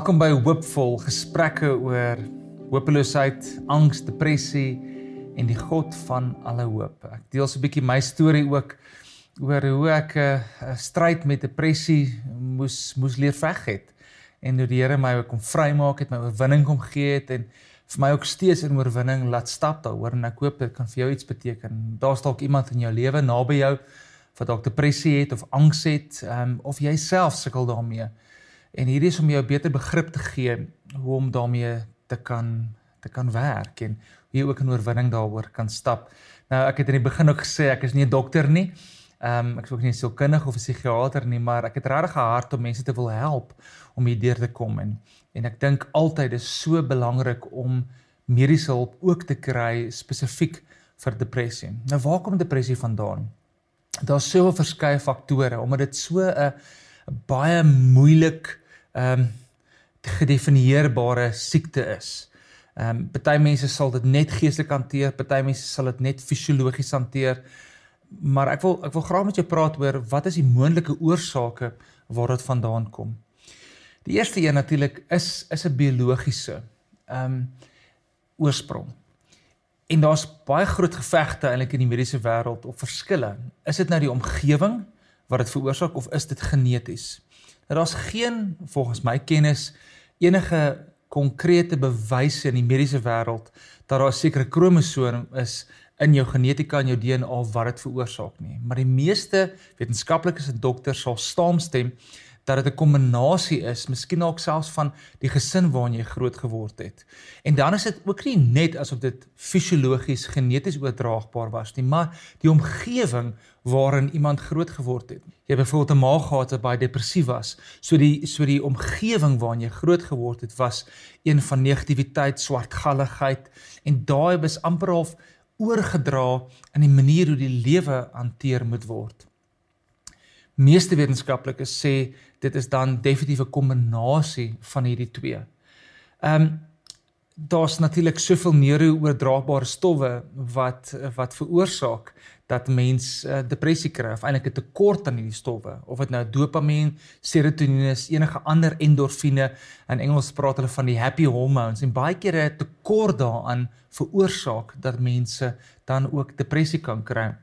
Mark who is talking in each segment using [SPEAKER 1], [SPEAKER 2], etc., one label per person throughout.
[SPEAKER 1] Welkom by Hoopvol gesprekke oor hopeloosheid, angs, depressie en die God van alle hoop. Ek deel so 'n bietjie my storie ook oor hoe ek 'n uh, stryd met depressie moes moes leer veg het en hoe die Here my kom vrymaak het, my oorwinning kom gee het en vir my ook steeds in oorwinning laat stap daaroor en ek hoop dit kan vir jou iets beteken. Daar's dalk iemand in jou lewe naby jou wat dalk depressie het of angs het, um, of jy self sukkel daarmee. En hierdie is om jou beter begrip te gee hoe om daarmee te kan te kan werk en hoe jy ook in oorwinning daaroor kan stap. Nou ek het in die begin ook gesê ek is nie 'n dokter nie. Ehm um, ek is ook nie 'n sielkundige of 'n psigiater nie, maar ek het regtig 'n hart om mense te wil help om hierdeur te kom en en ek dink altyd is so belangrik om mediese hulp ook te kry spesifiek vir depressie. Nou waar kom depressie vandaan? Daar's soveel verskeie faktore omdat dit so 'n baie moeilik ehm um, gedefinieerbare siekte is. Ehm um, party mense sal dit net geestelik hanteer, party mense sal dit net fisiologies hanteer. Maar ek wil ek wil graag met jou praat oor wat is die moontlike oorsake waar dit vandaan kom. Die eerste een natuurlik is is 'n biologiese ehm um, oorsprong. En daar's baie groot gevegte eintlik in die mediese wêreld op verskille. Is dit nou die omgewing wat dit veroorsaak of is dit geneties? Nou daar's geen volgens my kennis enige konkrete bewyse in die mediese wêreld dat daar 'n sekere kromosoom is in jou genetika en jou DNA wat dit veroorsaak nie. Maar die meeste wetenskaplikes en dokters sal saamstem dat dit 'n kombinasie is, miskien ook selfs van die gesin waarin jy groot geword het. En dan is dit ook nie net asof dit fisiologies geneties oordraagbaar was nie, maar die omgewing waarin iemand groot geword het. Jy byvoorbeeld 'n ma gehad wat baie depressief was. So die so die omgewing waarin jy groot geword het was een van negativiteit, swartgalligheid en daai was amper half oorgedra in die manier hoe die lewe hanteer moet word. Meeste wetenskaplikes sê dit is dan definitief 'n kombinasie van hierdie twee. Ehm um, daar's natuurlik soveel neurooordraagbare stowwe wat wat veroorsaak dat mens uh, depressie kry of eintlik 'n tekort aan hierdie stowwe of dit nou dopamien, serotonien is, enige ander endorfine in Engels praat hulle van die happy hormones en baie kere 'n tekort daaraan veroorsaak dat mense dan ook depressie kan kry.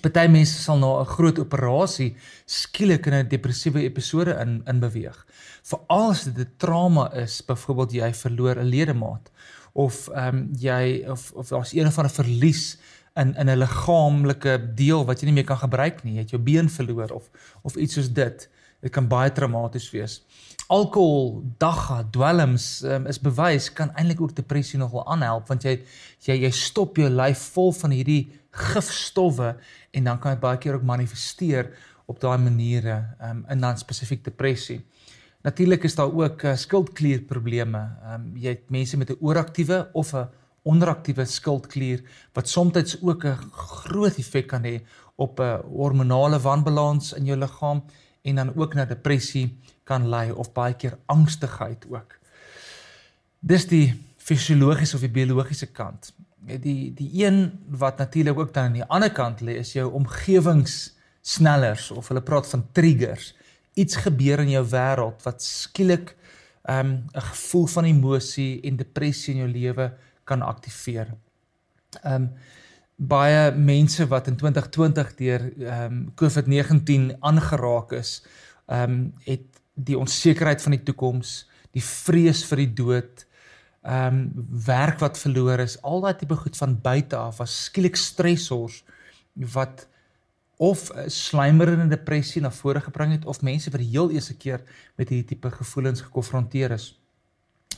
[SPEAKER 1] Party mense sal na 'n groot operasie skielik in 'n depressiewe episode in in beweeg. Veral as dit 'n trauma is, byvoorbeeld jy verloor 'n ledemaat of ehm um, jy of of daar's een van 'n verlies in in 'n liggaamlike deel wat jy nie meer kan gebruik nie. Jy het jou been verloor of of iets soos dit. Dit kan baie traumaties wees. Alkohol, dagga, dwelms um, is bewys kan eintlik ook depressie nogal aanhelp want jy jy jy stop jou lyf vol van hierdie gifstowwe en dan kan dit baie keer ook manifesteer op daai maniere um, in dan spesifiek depressie. Natuurlik is daar ook uh, skildklierprobleme. Um, jy het mense met 'n ooraktiewe of 'n onderaktiewe skildklier wat soms ook 'n groot effek kan hê op 'n hormonale wanbalans in jou liggaam en dan ook na depressie kan lei of baie keer angstigheid ook. Dis die fisiologiese of die biologiese kant die die een wat natuurlik ook dan aan die ander kant lê is jou omgewingssnellers of hulle praat van triggers. Iets gebeur in jou wêreld wat skielik ehm, 'n um, gevoel van emosie en depressie in jou lewe kan aktiveer. Ehm um, baie mense wat in 2020 deur ehm um, COVID-19 aangeraak is, ehm um, het die onsekerheid van die toekoms, die vrees vir die dood, ehm um, werk wat verloor is, al daai tipe goed van buite af was skielik stressors wat of slymerende depressie na vore gebring het of mense wat die heel eerste keer met hierdie tipe gevoelens gekonfronteer is.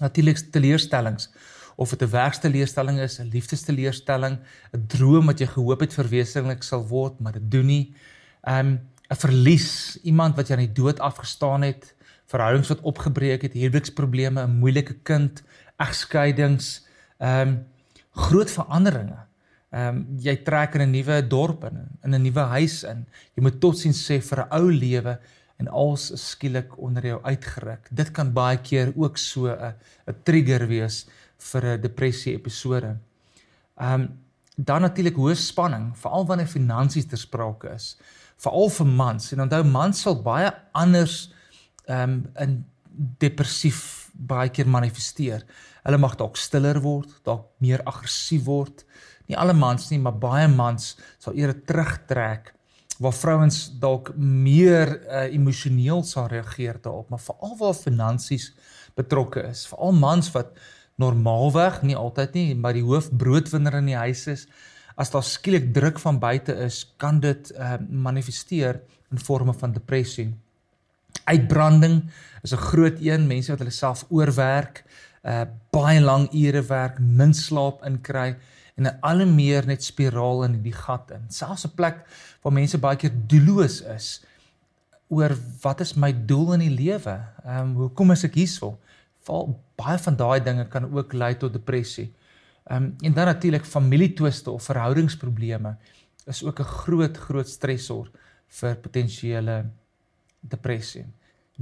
[SPEAKER 1] Natuurlik teleurstellings of dit 'n werksteleurstelling is, 'n liefdesteleurstelling, 'n droom wat jy gehoop het verwesenlik sal word, maar dit doen nie. Um, 'n verlies, iemand wat jy aan die dood afgestaan het, verhoudings wat opgebreek het, huweliksprobleme, 'n moeilike kind, egskeidings, ehm um, groot veranderinge. Ehm um, jy trek in 'n nuwe dorp in, in 'n nuwe huis in. Jy moet totsiens sê vir 'n ou lewe en alles skielik onder jou uitgeruk. Dit kan baie keer ook so 'n 'n trigger wees vir 'n depressie episode. Ehm um, dan natuurlik hoë spanning, veral wanneer finansies ter sprake is. Veral vir mans. En onthou mans sal baie anders ehm um, in depressief baie keer manifesteer. Hulle mag dalk stiller word, dalk meer aggressief word. Nie alle mans nie, maar baie mans sal eerder terugtrek waar vrouens dalk meer uh, emosioneel sal reageer daarop, maar veral waar finansies betrokke is. Veral mans wat normaalweg, nie altyd nie, maar die hoofbroodwinner in die huis is, as daar skielik druk van buite is, kan dit uh, manifesteer in forme van depressie. Uitbranding is 'n groot een, mense wat hulle self oorwerk, uh baie lang ure werk, min slaap inkry en al meer net spiraal in die gat in. Selfs 'n plek waar mense baie keer doelloos is oor wat is my doel in die lewe? Ehm um, hoekom is ek hierso? Val baie van daai dinge kan ook lei tot depressie. Ehm um, en dan natuurlik familietwiste of verhoudingsprobleme is ook 'n groot groot stresor vir potensiële depressie.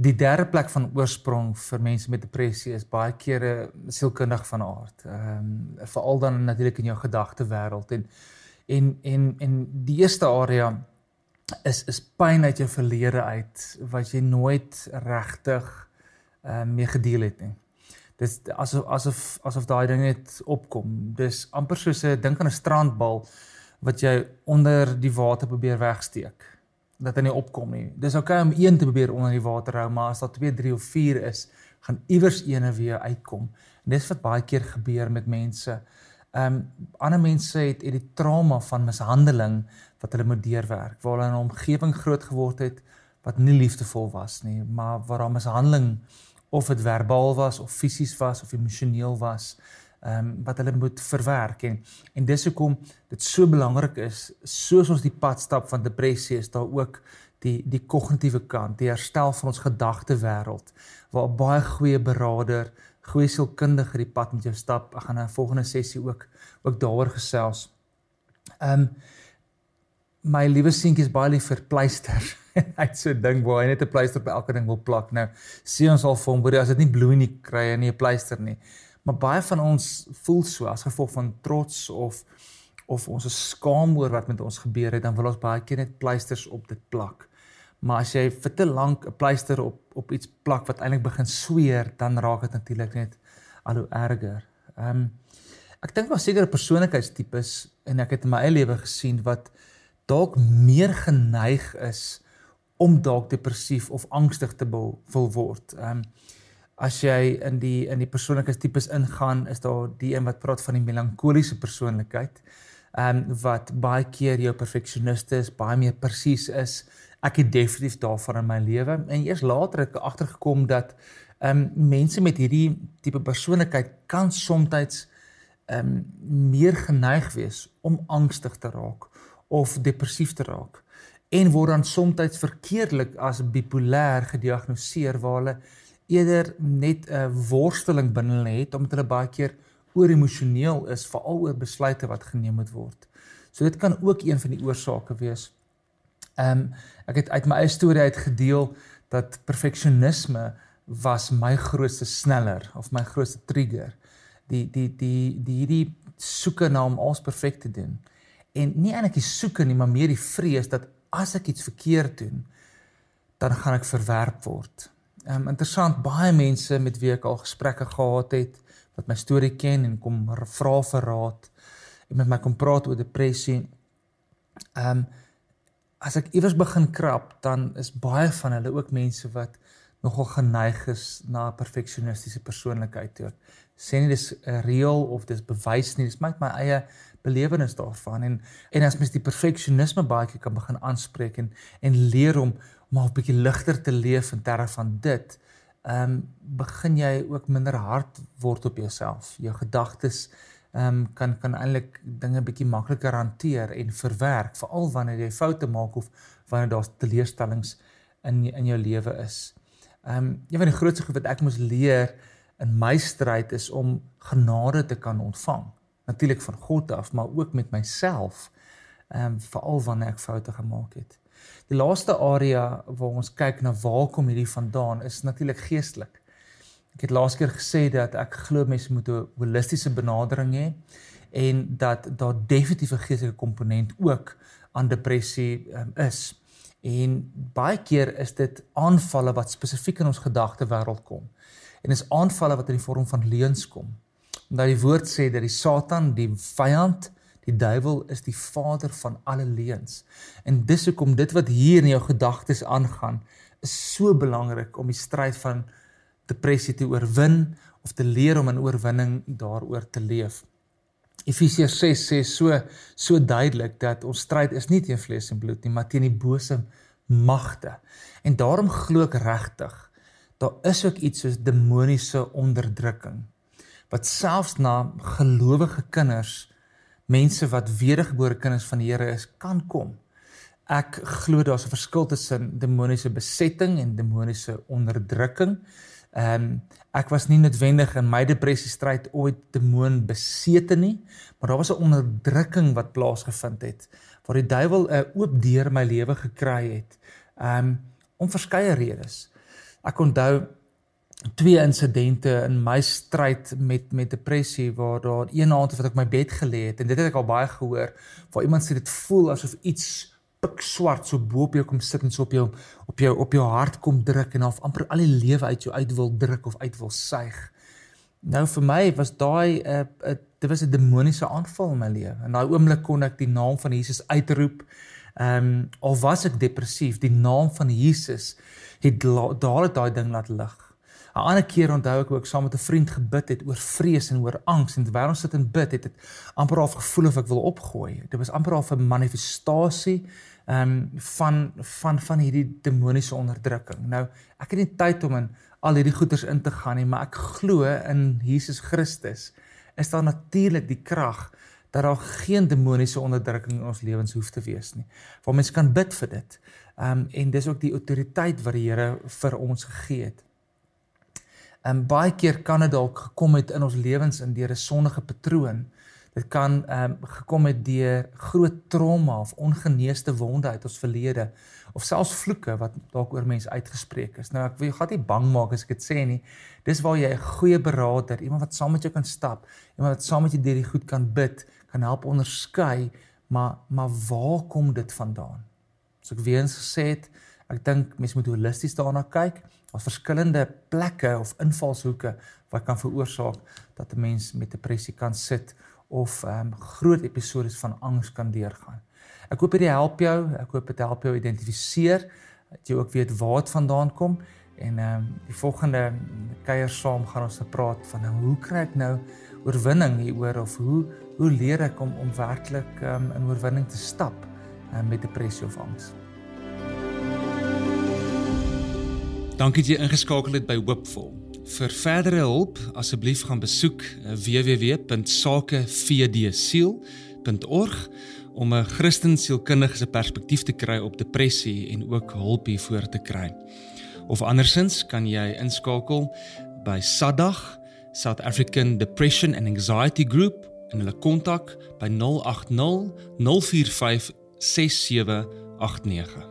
[SPEAKER 1] Die derde plek van oorsprong vir mense met depressie is baie kere sielkundig van aard. Ehm um, veral dan natuurlik in jou gedagte wêreld en en en en die eerste area is is pyn uit jou verlede uit wat jy nooit regtig ehm um, mee gedeel het nie. Dis asof asof asof daai ding net opkom. Dis amper soos 'n dink aan 'n strandbal wat jy onder die water probeer wegsteek dat hy nie opkom nie. Dis oukei okay om een te probeer onder die water hou, maar as daar 2, 3 of 4 is, gaan iewers eene weer uitkom. En dis wat baie keer gebeur met mense. Ehm um, ander mense het het die trauma van mishandeling wat hulle moet deurwerk, waar hulle in 'n omgewing groot geword het wat nie liefdevol was nie, maar waar daar mishandeling of dit verbaal was of fisies was of emosioneel was ehm um, wat hulle moet verwerk. En en dis hoekom dit so belangrik is soos ons die pad stap van depressie is daar ook die die kognitiewe kant die herstel van ons gedagte wêreld waar baie goeie beraader goeie sielkundige die pad met jou stap. Ek gaan 'n volgende sessie ook ook daaroor gesels. Ehm um, my liewe seentjie is baie lief vir pleisters hy het so ding waar hy net 'n pleister op elke ding wil plak. Nou sien ons al vir hom as dit nie bloei nie kry hy nie 'n pleister nie Maar baie van ons voel so as gevolg van trots of of ons is skaam oor wat met ons gebeur het, dan wil ons baie keer net pleisters op dit plak. Maar as jy vir te lank 'n pleister op op iets plak wat eintlik begin sweer, dan raak dit natuurlik net al hoe erger. Ehm um, ek dink daar seker 'n persoonlikheidstipes en ek het in my eie lewe gesien wat dalk meer geneig is om dalk depressief of angstig te wil word. Ehm um, as jy in die in die persoonlikheidstipes ingaan, is daar die een wat praat van die melankoliese persoonlikheid. Ehm um, wat baie keer jou perfeksioniste is, baie meer presies is. Ek het definitief daarvan in my lewe en eers later het ek agtergekom dat ehm um, mense met hierdie tipe persoonlikheid kan soms ehm um, meer geneig wees om angstig te raak of depressief te raak en word dan soms verkeerdelik as bipolêr gediagnoseer waar hulle eerder net 'n worsteling binne hulle het omdat hulle baie keer oor emosioneel is veral oor besluite wat geneem moet word. So dit kan ook een van die oorsake wees. Ehm um, ek het uit my eie storie uit gedeel dat perfeksionisme was my grootste sneller of my grootste trigger. Die die die die hierdie soeke na om alles perfek te doen. En nie eintlik die soeke nie, maar meer die vrees dat as ek iets verkeerd doen, dan gaan ek verwerp word. Ehm um, interessant baie mense met wie ek al gesprekke gehad het wat my storie ken en kom vra vir raad en met my kom praat oor depressie. Ehm um, as ek iewers begin krap, dan is baie van hulle ook mense wat nogal geneig is na 'n perfeksionistiese persoonlikheid toe. Sê nie dis reël of dis bewys nie, dis my my eie belewenis daarvan en en as mens die perfeksionisme baie keer kan begin aanspreek en en leer om maar 'n bietjie ligter te leef in terme van dit, ehm um, begin jy ook minder hard word op jouself. Jou gedagtes ehm um, kan kan eintlik dinge bietjie makliker hanteer en verwerk, veral wanneer jy foute maak of wanneer daar teleurstellings in in jou lewe is. Ehm um, een van die grootste goed wat ek moes leer in my stryd is om genade te kan ontvang. Natuurlik van God af, maar ook met myself. Ehm um, veral wanneer ek foute gemaak het. Die laaste area waar ons kyk na waar kom hierdie vandaan is natuurlik geestelik. Ek het laas keer gesê dat ek glo mense moet 'n holistiese benadering hê en dat daar definitief 'n geestelike komponent ook aan depressie um, is. En baie keer is dit aanvalle wat spesifiek in ons gedagte wêreld kom. En is aanvalle wat in die vorm van leuns kom. Omdat die woord sê dat die Satan, die vyand, die duiwel is die vader van alle leuns. En dis hoekom dit wat hier in jou gedagtes aangaan, is so belangrik om die stryd van depressie te oorwin of te leer om 'n oorwinning daaroor te leef. Efesiërs 6 sê so so duidelik dat ons stryd is nie teen vlees en bloed nie, maar teen die bose magte. En daarom glo ek regtig, daar is ook iets soos demoniese onderdrukking wat selfs na gelowige kinders, mense wat wedergebore kinders van die Here is, kan kom. Ek glo daar's 'n verskil tussen demoniese besetting en demoniese onderdrukking. Ehm um, ek was nie noodwendig in my depressie stryd ooit demoon besete nie, maar daar was 'n onderdrukking wat plaasgevind het waar die duiwel 'n oop deur my lewe gekry het. Ehm um, om verskeie redes. Ek onthou twee insidente in my stryd met met depressie waar daar een aand wat ek my bed gelê het en dit het ek al baie gehoor waar iemand sê dit voel asof iets pik swart so bo op jou kom sit en so op jou op jou op jou hart kom druk en half amper al die lewe uit jou uit wil druk of uit wil suig. Nou vir my was daai 'n uh, uh, dit was 'n demoniese aanval in my lewe. In daai oomblik kon ek die naam van Jesus uitroep. Ehm um, al was ek depressief, die naam van Jesus het dadelik daai ding laat lig. 'n Ander keer onthou ek ook saam met 'n vriend gebid het oor vrees en oor angs en terwyl ons sit en bid het dit amper half gevoel of ek wil opgooi. Dit was amper half 'n manifestasie ehm um, van van van hierdie demoniese onderdrukking. Nou, ek het nie tyd om in al hierdie goeters in te gaan nie, maar ek glo in Jesus Christus is daar natuurlik die krag dat daar geen demoniese onderdrukking in ons lewens hoef te wees nie. Waar mens kan bid vir dit. Ehm um, en dis ook die autoriteit wat die Here vir ons gegee het. En um, baie keer kan dit dalk gekom het in ons lewens in deur 'n sondige patroon Dit kan ehm um, gekom het deur groot trauma of ongeneesde wonde uit ons verlede of selfs vloeke wat dalk oor mense uitgespreek is. Nou ek wil jou glad nie bang maak as ek dit sê nie. Dis waar jy 'n goeie beraader, iemand wat saam met jou kan stap, iemand wat saam met jou deur die goed kan bid, kan help onderskei, maar maar waar kom dit vandaan? So ek weer eens gesê het, ek dink mense moet holisties daarna kyk. Daar's verskillende plekke of invalshoeke wat kan veroorsaak dat 'n mens met depressie kan sit of ehm um, groot episodes van angs kan deurgaan. Ek hoop dit help jou. Ek hoop dit help jou identifiseer dat jy ook weet waar dit vandaan kom en ehm um, die volgende kuier saam gaan ons praat van nou, hoe kry ek nou oorwinning hieroor of hoe hoe leer ek om om werklik ehm um, in oorwinning te stap um, met depressie of angs.
[SPEAKER 2] Dankie dat jy ingeskakel het by Hoopvol. Vir verdere hulp, asseblief gaan besoek eh, www.sakevdsiel.org om 'n Christen sielkundige se perspektief te kry op depressie en ook hulp hiervoor te kry. Of andersins kan jy inskakel by SADAG, South African Depression and Anxiety Group en hulle kontak by 080 045 6789.